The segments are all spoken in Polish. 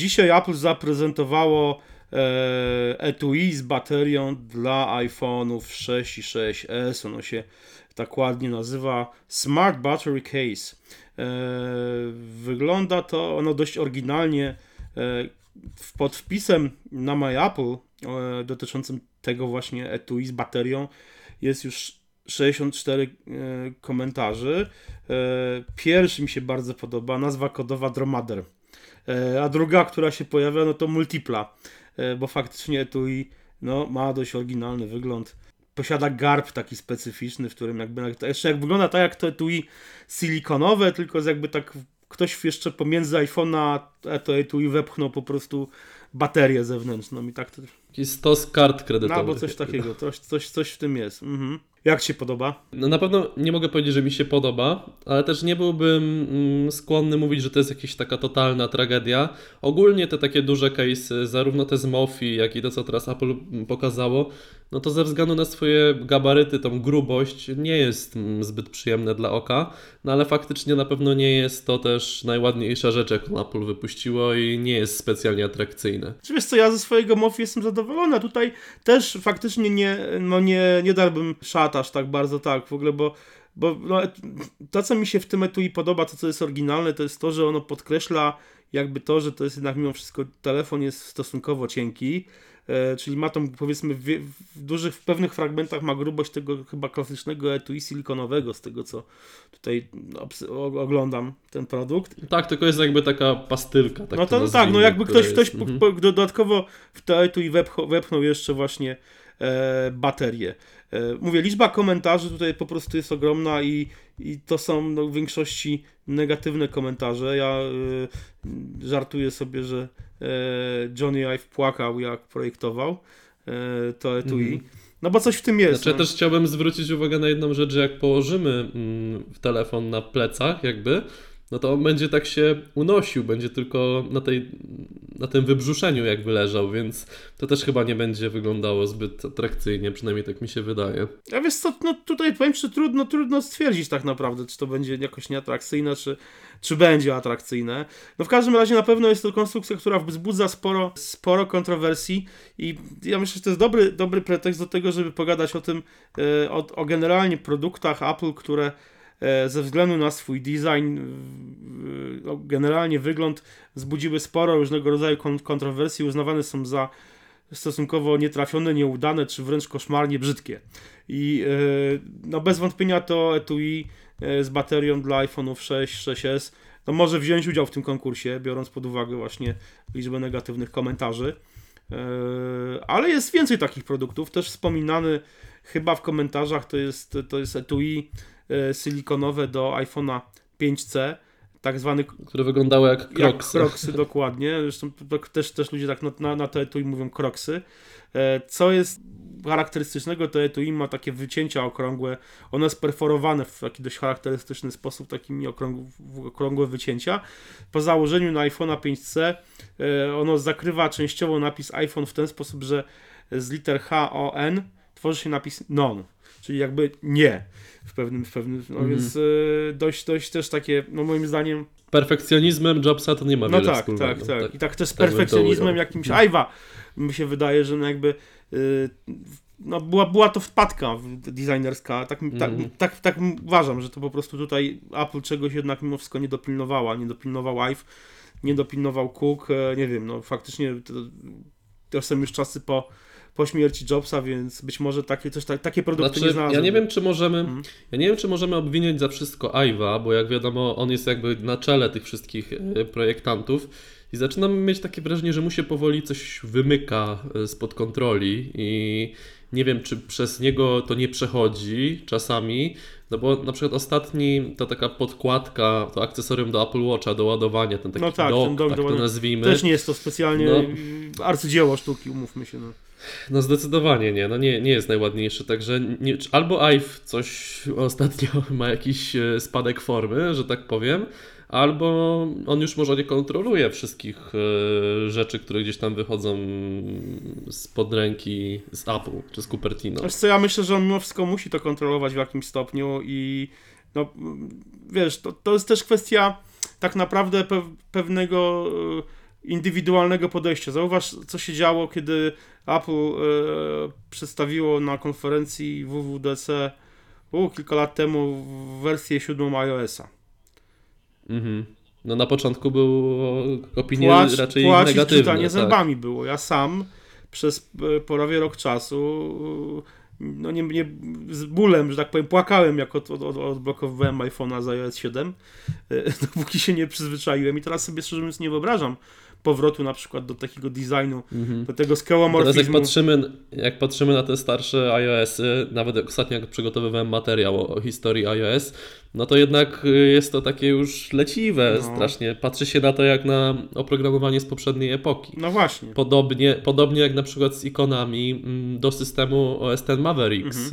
Dzisiaj Apple zaprezentowało e, etui z baterią dla iPhone'ów 6 i 6s. Ono się tak ładnie nazywa Smart Battery Case. E, wygląda to ono dość oryginalnie. E, pod wpisem na My Apple e, dotyczącym tego właśnie etui z baterią jest już 64 e, komentarzy. E, pierwszy mi się bardzo podoba, nazwa kodowa Dromader. E, a druga, która się pojawia, no to Multipla, bo faktycznie etui no, ma dość oryginalny wygląd. Posiada garb taki specyficzny, w którym jakby, jeszcze jak wygląda tak jak to etui silikonowe, tylko jakby tak ktoś jeszcze pomiędzy iPhone'a a to etui wepchnął po prostu baterię zewnętrzną i tak to... Jakiś stos kart kredytowych. No, albo coś takiego, coś, coś, coś w tym jest. Mhm. Jak ci podoba? No na pewno nie mogę powiedzieć, że mi się podoba, ale też nie byłbym mm, skłonny mówić, że to jest jakaś taka totalna tragedia. Ogólnie te takie duże case, zarówno te z Mofi, jak i to, co teraz Apple pokazało, no to ze względu na swoje gabaryty, tą grubość, nie jest mm, zbyt przyjemne dla oka, no ale faktycznie na pewno nie jest to też najładniejsza rzecz, jaką Apple wypuściło i nie jest specjalnie atrakcyjne. Czy wiesz co, ja ze swojego Mofi jestem zadowolona. Tutaj też faktycznie nie, no nie, nie dałbym szat aż tak bardzo tak w ogóle, bo bo no, to, co mi się w tym etui podoba, to co jest oryginalne, to jest to, że ono podkreśla jakby to, że to jest jednak mimo wszystko telefon jest stosunkowo cienki, czyli ma tą powiedzmy w, w, dużych, w pewnych fragmentach ma grubość tego chyba klasycznego etui silikonowego, z tego co tutaj no, oglądam ten produkt. Tak, tylko jest jakby taka pastylka. Tak no to, no tak, no jakby ktoś, ktoś jest... po, dodatkowo w to etui wepchnął, wepchnął jeszcze właśnie e, baterię. E, mówię, liczba komentarzy tutaj po prostu jest ogromna i, i to są no, w większości negatywne komentarze. Ja y, żartuję sobie, że y, Johnny Ive płakał jak projektował y, to etui. Mm -hmm. No bo coś w tym jest. Znaczy, no. ja też chciałbym zwrócić uwagę na jedną rzecz, że jak położymy mm, telefon na plecach, jakby, no to on będzie tak się unosił, będzie tylko na, tej, na tym wybrzuszeniu jakby leżał, więc to też chyba nie będzie wyglądało zbyt atrakcyjnie, przynajmniej tak mi się wydaje. A wiesz co, no tutaj powiem, że trudno, trudno stwierdzić tak naprawdę, czy to będzie jakoś nieatrakcyjne, czy, czy będzie atrakcyjne. No w każdym razie na pewno jest to konstrukcja, która wzbudza sporo, sporo kontrowersji i ja myślę, że to jest dobry, dobry pretekst do tego, żeby pogadać o tym, e, o, o generalnie produktach Apple, które E, ze względu na swój design, generalnie wygląd, wzbudziły sporo różnego rodzaju kontrowersji, uznawane są za stosunkowo nietrafione, nieudane, czy wręcz koszmarnie brzydkie. I e, no bez wątpienia to etui e, z baterią dla iPhone'ów 6, 6s no może wziąć udział w tym konkursie, biorąc pod uwagę właśnie liczbę negatywnych komentarzy. Ale jest więcej takich produktów, też wspominany chyba w komentarzach to jest, to jest etui E, silikonowe do iPhone'a 5C, tak zwany... Które wyglądały jak kroksy. Jak kroksy, dokładnie. Zresztą też, też ludzie tak na, na, na to etui mówią kroksy. E, co jest charakterystycznego, to etui ma takie wycięcia okrągłe. One jest perforowane w taki dość charakterystyczny sposób, takimi okrągłe, okrągłe wycięcia. Po założeniu na iPhone'a 5C e, ono zakrywa częściowo napis iPhone w ten sposób, że z liter H, O, N tworzy się napis non, czyli jakby nie w pewnym, w pewnym no mm. więc y, dość, dość też takie, no moim zdaniem... Perfekcjonizmem Jobsa to nie ma no tak, wspólnego. Tak, tak, tak. I tak też z perfekcjonizmem jakimś Ajwa mi się wydaje, że no jakby y, no była, była to wpadka designerska, tak, mm. tak, tak, tak uważam, że to po prostu tutaj Apple czegoś jednak mimo wszystko nie dopilnowała, nie dopilnował Ive, nie dopilnował Cook, e, nie wiem, no faktycznie to, to są już czasy po po śmierci Jobsa, więc być może takie, coś, takie produkty znaczy, nie znalazłem. Ja nie wiem, czy możemy, mhm. ja nie wiem, czy możemy obwiniać za wszystko Iwa, bo jak wiadomo, on jest jakby na czele tych wszystkich e, projektantów i zaczynam mieć takie wrażenie, że mu się powoli coś wymyka e, spod kontroli i nie wiem, czy przez niego to nie przechodzi czasami, no bo na przykład ostatni, to taka podkładka, to akcesorium do Apple Watcha, do ładowania, ten taki no tak, dock, ten tak to nazwijmy. Też nie jest to specjalnie no. arcydzieło sztuki, umówmy się. No. No zdecydowanie nie, no nie, nie jest najładniejszy, także nie, albo Ive coś ostatnio ma jakiś e, spadek formy, że tak powiem, albo on już może nie kontroluje wszystkich e, rzeczy, które gdzieś tam wychodzą spod ręki z Apple czy z Cupertino. Wiesz co, ja myślę, że on mimo wszystko musi to kontrolować w jakimś stopniu i no wiesz, to, to jest też kwestia tak naprawdę pe pewnego indywidualnego podejścia. Zauważ, co się działo, kiedy Apple e, przedstawiło na konferencji WWDC u, kilka lat temu wersję siódmą iOS-a. Mhm. No na początku było opinie Płacz, raczej płacz negatywne. czytanie tak. zębami było. Ja sam przez e, prawie rok czasu no nie, nie, z bólem, że tak powiem, płakałem, jak od, od, od, odblokowywałem iPhone'a z iOS 7, e, dopóki się nie przyzwyczaiłem i teraz sobie szczerze mówiąc nie wyobrażam powrotu na przykład do takiego designu, Mhm. do tego Teraz jak patrzymy, jak patrzymy na te starsze iOS-y, nawet ostatnio jak przygotowywałem materiał o, historii iOS, no to jednak y, jest to takie już leciwe No. strasznie. Patrzy się na to jak na oprogramowanie z poprzedniej epoki. No właśnie. Podobnie, podobnie jak na przykład z ikonami mm, do systemu OS X Mavericks, y,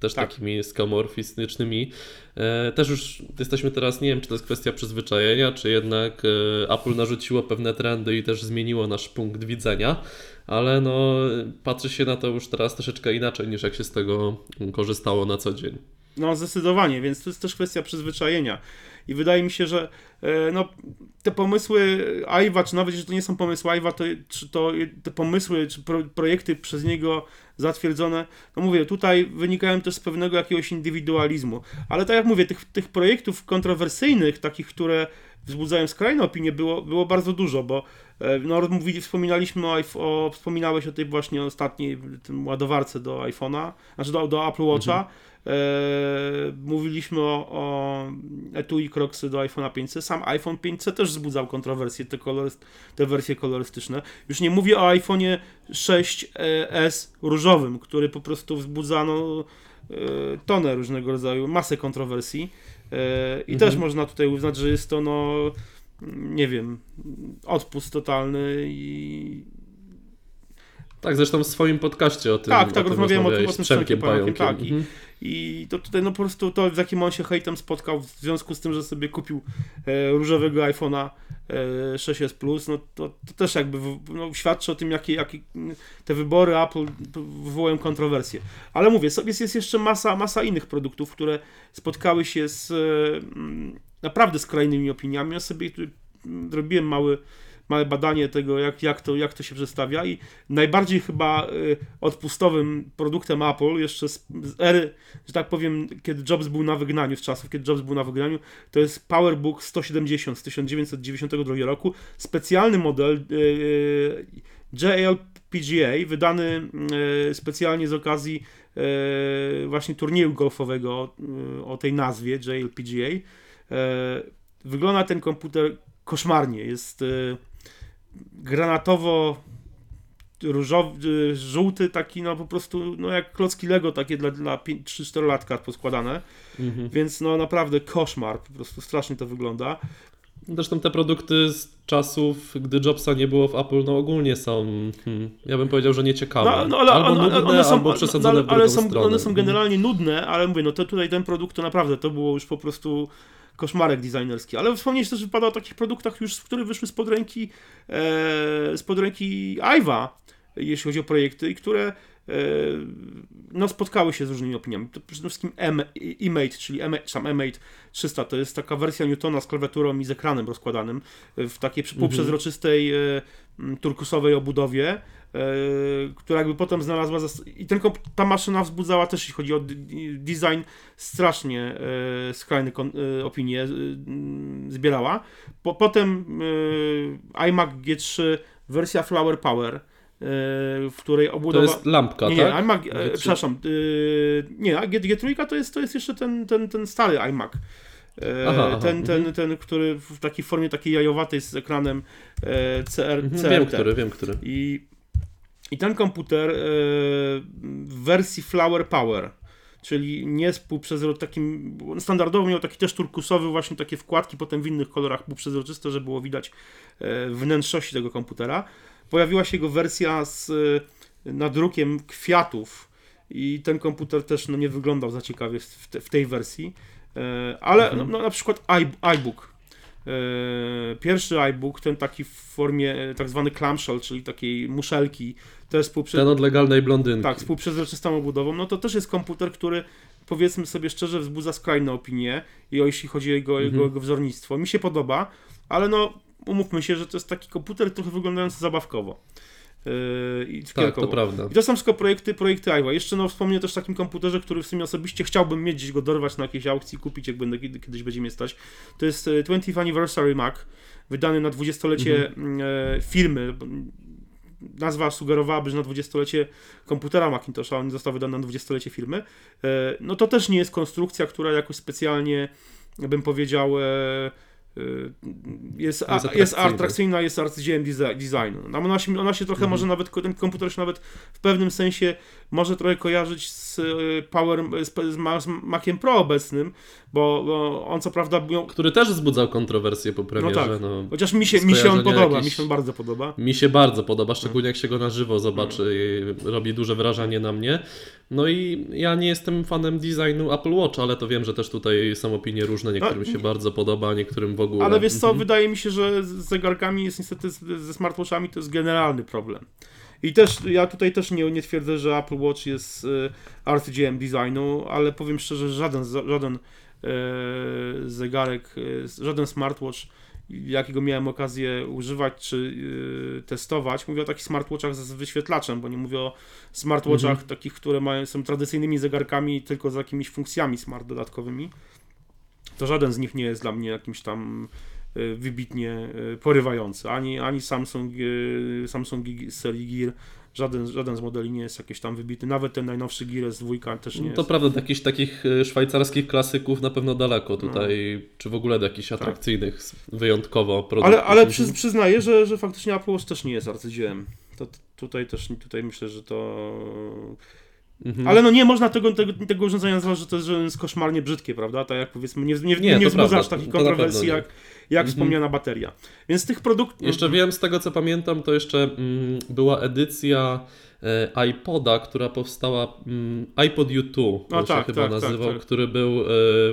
też Tak. takimi skomorfistycznymi. E, Też już jesteśmy teraz, nie wiem czy to jest kwestia przyzwyczajenia, czy jednak e, Apple narzuciło pewne trendy i też zmieniło nasz punkt widzenia, ale no patrzy się na to już teraz troszeczkę inaczej niż jak się z tego korzystało na co dzień. No zdecydowanie, więc to jest też kwestia przyzwyczajenia. I wydaje mi się, że e, no, te pomysły Iwa, czy nawet jeżeli to nie są pomysły Iwa, to czy to te pomysły, czy pro, projekty przez niego zatwierdzone, no mówię, tutaj wynikają też z pewnego jakiegoś indywidualizmu. Ale tak jak mówię, tych, tych projektów kontrowersyjnych, takich, które wzbudzają skrajne opinie, było, było bardzo dużo, bo e, no, mówili, wspominaliśmy o, o, wspominałeś o tej właśnie ostatniej tym ładowarce do iPhone'a, znaczy do, do Apple Watcha, E, mówiliśmy o, o etui Crocsy do iPhone'a 5C. Sam iPhone 5C też wzbudzał kontrowersje, te, kolory, te wersje kolorystyczne. Już nie mówię o iPhone'ie 6S różowym, który po prostu wzbudzano e, tonę różnego rodzaju, masę kontrowersji. E, I Mhm. też można tutaj uznać, że jest to no nie wiem, odpust totalny i Tak, zresztą w swoim podcaście o tym, Tak, o tak, tym rozmawiałem o tym- o tym Przemkiem Pająkiem. Tak, Mhm. I to tutaj no po prostu to, z jakim on się hejtem spotkał w związku z tym, że sobie kupił e, różowego iPhone'a e, 6s Plus, no to, to też jakby w, no, świadczy o tym, jakie, jakie te wybory Apple wywołują kontrowersje. Ale mówię, jest, jest jeszcze masa, masa innych produktów, które spotkały się z e, naprawdę skrajnymi opiniami. Ja sobie tu zrobiłem mały małe badanie tego, jak, jak, to, jak to się przedstawia i najbardziej chyba y, odpustowym produktem Apple jeszcze z, z ery, że tak powiem, kiedy Jobs był na wygnaniu, z czasów, kiedy Jobs był na wygnaniu, to jest PowerBook 170 z 1992 roku, specjalny model y, y, JLPGA, wydany specjalnie z okazji właśnie turnieju golfowego o tej nazwie JLPGA. Wygląda ten komputer koszmarnie. Jest granatowo różowy, żółty, taki no po prostu no jak klocki Lego takie dla, dla 3-4 latka poskładane, Mhm. więc no naprawdę koszmar, po prostu strasznie to wygląda. Zresztą te produkty z czasów, gdy Jobsa nie było w Apple, no ogólnie są, hmm, ja bym powiedział, że nieciekawe. No, no, ale, albo one, nudne, one są, albo przesadzone no, w ale drugą są, stronę. one są Mhm. generalnie nudne, ale mówię, no to tutaj ten produkt to naprawdę to było już po prostu koszmarek designerski. Ale wspomnieć też wypada o takich produktach już, które wyszły spod ręki e, spod ręki Iwa, jeśli chodzi o projekty i które e, no, spotkały się z różnymi opiniami. To przede wszystkim eMate, czyli eMate 300, to jest taka wersja Newtona z klawiaturą i z ekranem rozkładanym w takiej przy- półprzezroczystej e, turkusowej obudowie, która jakby potem znalazła i ten ta maszyna wzbudzała też, jeśli chodzi o design, strasznie e, skrajne e, opinie e, m, zbierała. Po, potem e, iMac G3 wersja Flower Power, e, w której To obudowa... jest lampka, nie, nie, tak? iMac, e, G3. przepraszam, e, nie, a G, G3 to jest, to jest jeszcze ten, ten, ten stary iMac. E, Aha, aha, ten, ten, mhm. ten, który w takiej formie takiej jajowatej z ekranem e, CR, Mhm, CRT. Wiem, który, wiem, który. I, I ten komputer e, w wersji Flower Power, czyli nie współprzezroczysty, takim standardowo miał taki też turkusowy, właśnie takie wkładki, potem w innych kolorach półprzezroczyste, że było widać e, wnętrzności tego komputera. Pojawiła się jego wersja z e, nadrukiem kwiatów i ten komputer też no, nie wyglądał za ciekawie w, te, w tej wersji, ale Mhm. no, na przykład iBook Pierwszy iBook, ten taki w formie e, tak zwany clamshell, czyli takiej muszelki, też współprze... Ten od legalnej blondynki. tak, współprzezroczystą obudową, no to też jest komputer, który powiedzmy sobie szczerze wzbudza skrajne opinie, i o jeśli chodzi o jego, Mhm. jego, jego wzornictwo. Mi się podoba, ale no umówmy się, że to jest taki komputer trochę wyglądający zabawkowo. Yy, I Tak, to prawda. I to są wszystko projekty, projekty Iwa. Jeszcze no, wspomnę też o takim komputerze, który w sumie osobiście chciałbym mieć, gdzieś go dorwać na jakiejś aukcji, kupić, jak będę kiedy- kiedyś będzie mnie stać. To jest e, 20th Anniversary Mac, wydany na dwudziestolecie Mhm. e, firmy. Nazwa sugerowałaby, że na dwudziestolecie komputera Macintosha, on został wydany na dwudziestolecie firmy. E, No to też nie jest konstrukcja, która jakoś specjalnie, bym powiedział, e, jest, a, Jest jest atrakcyjna. atrakcyjna, jest arcydziełem desi- designu. No, Ona się, ona się trochę Mhm. może nawet, ten komputer się nawet w pewnym sensie może trochę kojarzyć z e, Power, z, z, Ma- z Maciem Pro obecnym, bo, bo on co prawda, Który też wzbudzał kontrowersje po premierze. tak. no. chociaż mi się, mi się on podoba, jakieś- mi się on bardzo podoba. Mi się bardzo podoba, szczególnie jak się go na żywo zobaczy, i robi duże wrażenie na mnie. No i ja nie jestem fanem designu Apple Watch, ale to wiem, że też tutaj są opinie różne, niektórym się bardzo podoba, a niektórym w ogóle. Ale wiesz co, Mhm. wydaje mi się, że z zegarkami jest niestety, ze smartwatchami to jest generalny problem. I też, ja tutaj też nie, nie twierdzę, że Apple Watch jest y, arcydziełem designu, ale powiem szczerze, że żaden, żaden e, zegarek, e, żaden smartwatch, jakiego miałem okazję używać czy y, testować, mówię o takich smartwatchach z, z wyświetlaczem, bo nie mówię o smartwatchach Mhm. takich, które mają, są tradycyjnymi zegarkami tylko z jakimiś funkcjami smart dodatkowymi. To żaden z nich nie jest dla mnie jakimś tam y, wybitnie y, porywający. Ani, ani Samsung, y, Samsung z serii Gear, żaden, żaden z modeli nie jest jakiś tam wybitny. Nawet ten najnowszy Gear S2 też nie No jest. to prawda, do jakichś takich e, szwajcarskich klasyków na pewno daleko tutaj, czy w ogóle do jakichś atrakcyjnych, wyjątkowo produktów. Tak. Ale, ale przy, przyznaję, że, że faktycznie Apple Watch też nie jest arcydziełem. To, tutaj też tutaj myślę, że to. Mhm. Ale no nie można tego, tego, tego urządzenia nazwać, że to jest, że jest koszmarnie brzydkie, prawda? Tak jak powiedzmy, nie, nie, nie, Nie, to wzbudza prawda, aż takich kontrowersji jak, jak Mhm. wspomniana bateria. Więc tych produktów. Jeszcze wiem, z tego co pamiętam, to jeszcze mm, była edycja e, iPoda, która powstała, mm, iPod U2, to A, się tak, chyba tak, tak, nazywał, tak. który był e,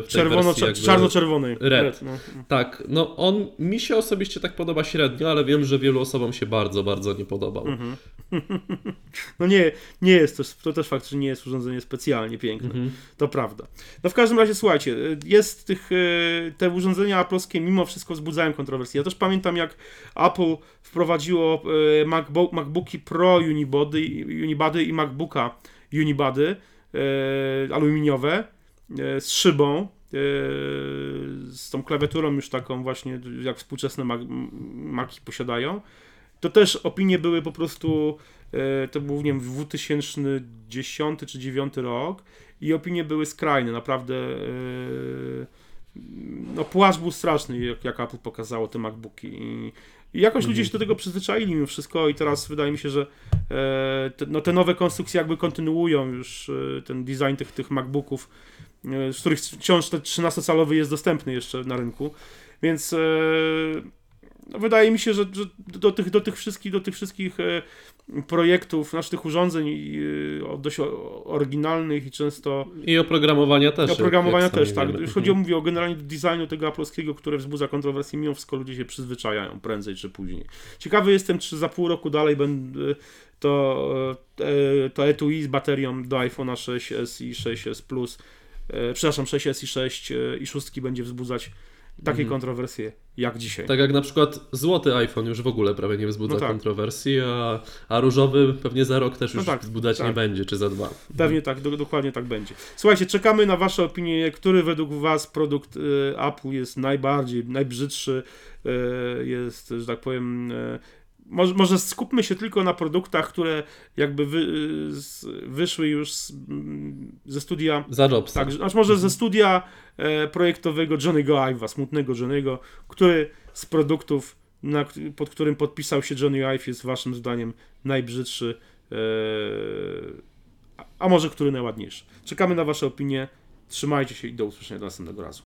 w tej Czerwono, wersji czer- jakby... czarno-czerwony. Red. no. Tak, no on mi się osobiście tak podoba średnio, ale wiem, że wielu osobom się bardzo, bardzo nie podobał. Mhm. No nie, nie jest to, to też fakt, że nie jest urządzenie specjalnie piękne. Mhm. To prawda. No w każdym razie słuchajcie, jest tych, e, te urządzenia Apple'owskie mimo wszystko wzbudzają kontrowersje. Ja też pamiętam jak Apple wprowadziło e, MacBook, MacBooki Pro Unibody, Unibody i MacBooka Unibody e, aluminiowe e, z szybą, z tą klawiaturą już taką właśnie jak współczesne Maki posiadają. To też opinie były po prostu, to był nie wiem, 2010 czy 2009 rok i opinie były skrajne, naprawdę no płaszcz był straszny, jak, jak Apple pokazało te MacBooki. I, i jakoś ludzie się do tego przyzwyczaili mimo wszystko i teraz wydaje mi się, że e, te, no, te nowe konstrukcje jakby kontynuują już e, ten design tych, tych MacBooków, e, z których wciąż ten 13-calowy jest dostępny jeszcze na rynku, więc e, no, wydaje mi się, że, że do, tych, do tych wszystkich, do tych wszystkich e, projektów, znaczy tych urządzeń e, o- dość oryginalnych i często I oprogramowania też. jak- oprogramowania też, tak. wiemy. Już chodzi o, mówię o generalnie designu tego aploskiego, które wzbudza kontrowersje, mimo wszystko ludzie się przyzwyczajają prędzej czy później. Ciekawy jestem, czy za pół roku dalej będę to, e, to etui z baterią do iPhone'a 6s i 6s Plus, e, przepraszam, 6s i 6 e, i 6 będzie wzbudzać takie Mhm. kontrowersje jak dzisiaj. Tak jak na przykład złoty iPhone już w ogóle prawie nie wzbudza No tak. kontrowersji, a, a różowy pewnie za rok też No już tak, wzbudzać nie tak. będzie, czy za dwa. Pewnie tak, do, dokładnie tak będzie. Słuchajcie, czekamy na Wasze opinie, który według Was produkt e, Apple jest najbardziej, najbrzydszy, e, jest, że tak powiem. E, może, może skupmy się tylko na produktach, które jakby wy, z, wyszły już z, mm, ze studia. Za Jobsa. Tak, znaczy może ze studia e, projektowego Johnny'ego Ive'a, smutnego Johnny'ego, który z produktów, na, pod którym podpisał się Johnny Ive, jest Waszym zdaniem najbrzydszy. E, a- a może który najładniejszy. Czekamy na Wasze opinie. Trzymajcie się i do usłyszenia do następnego razu.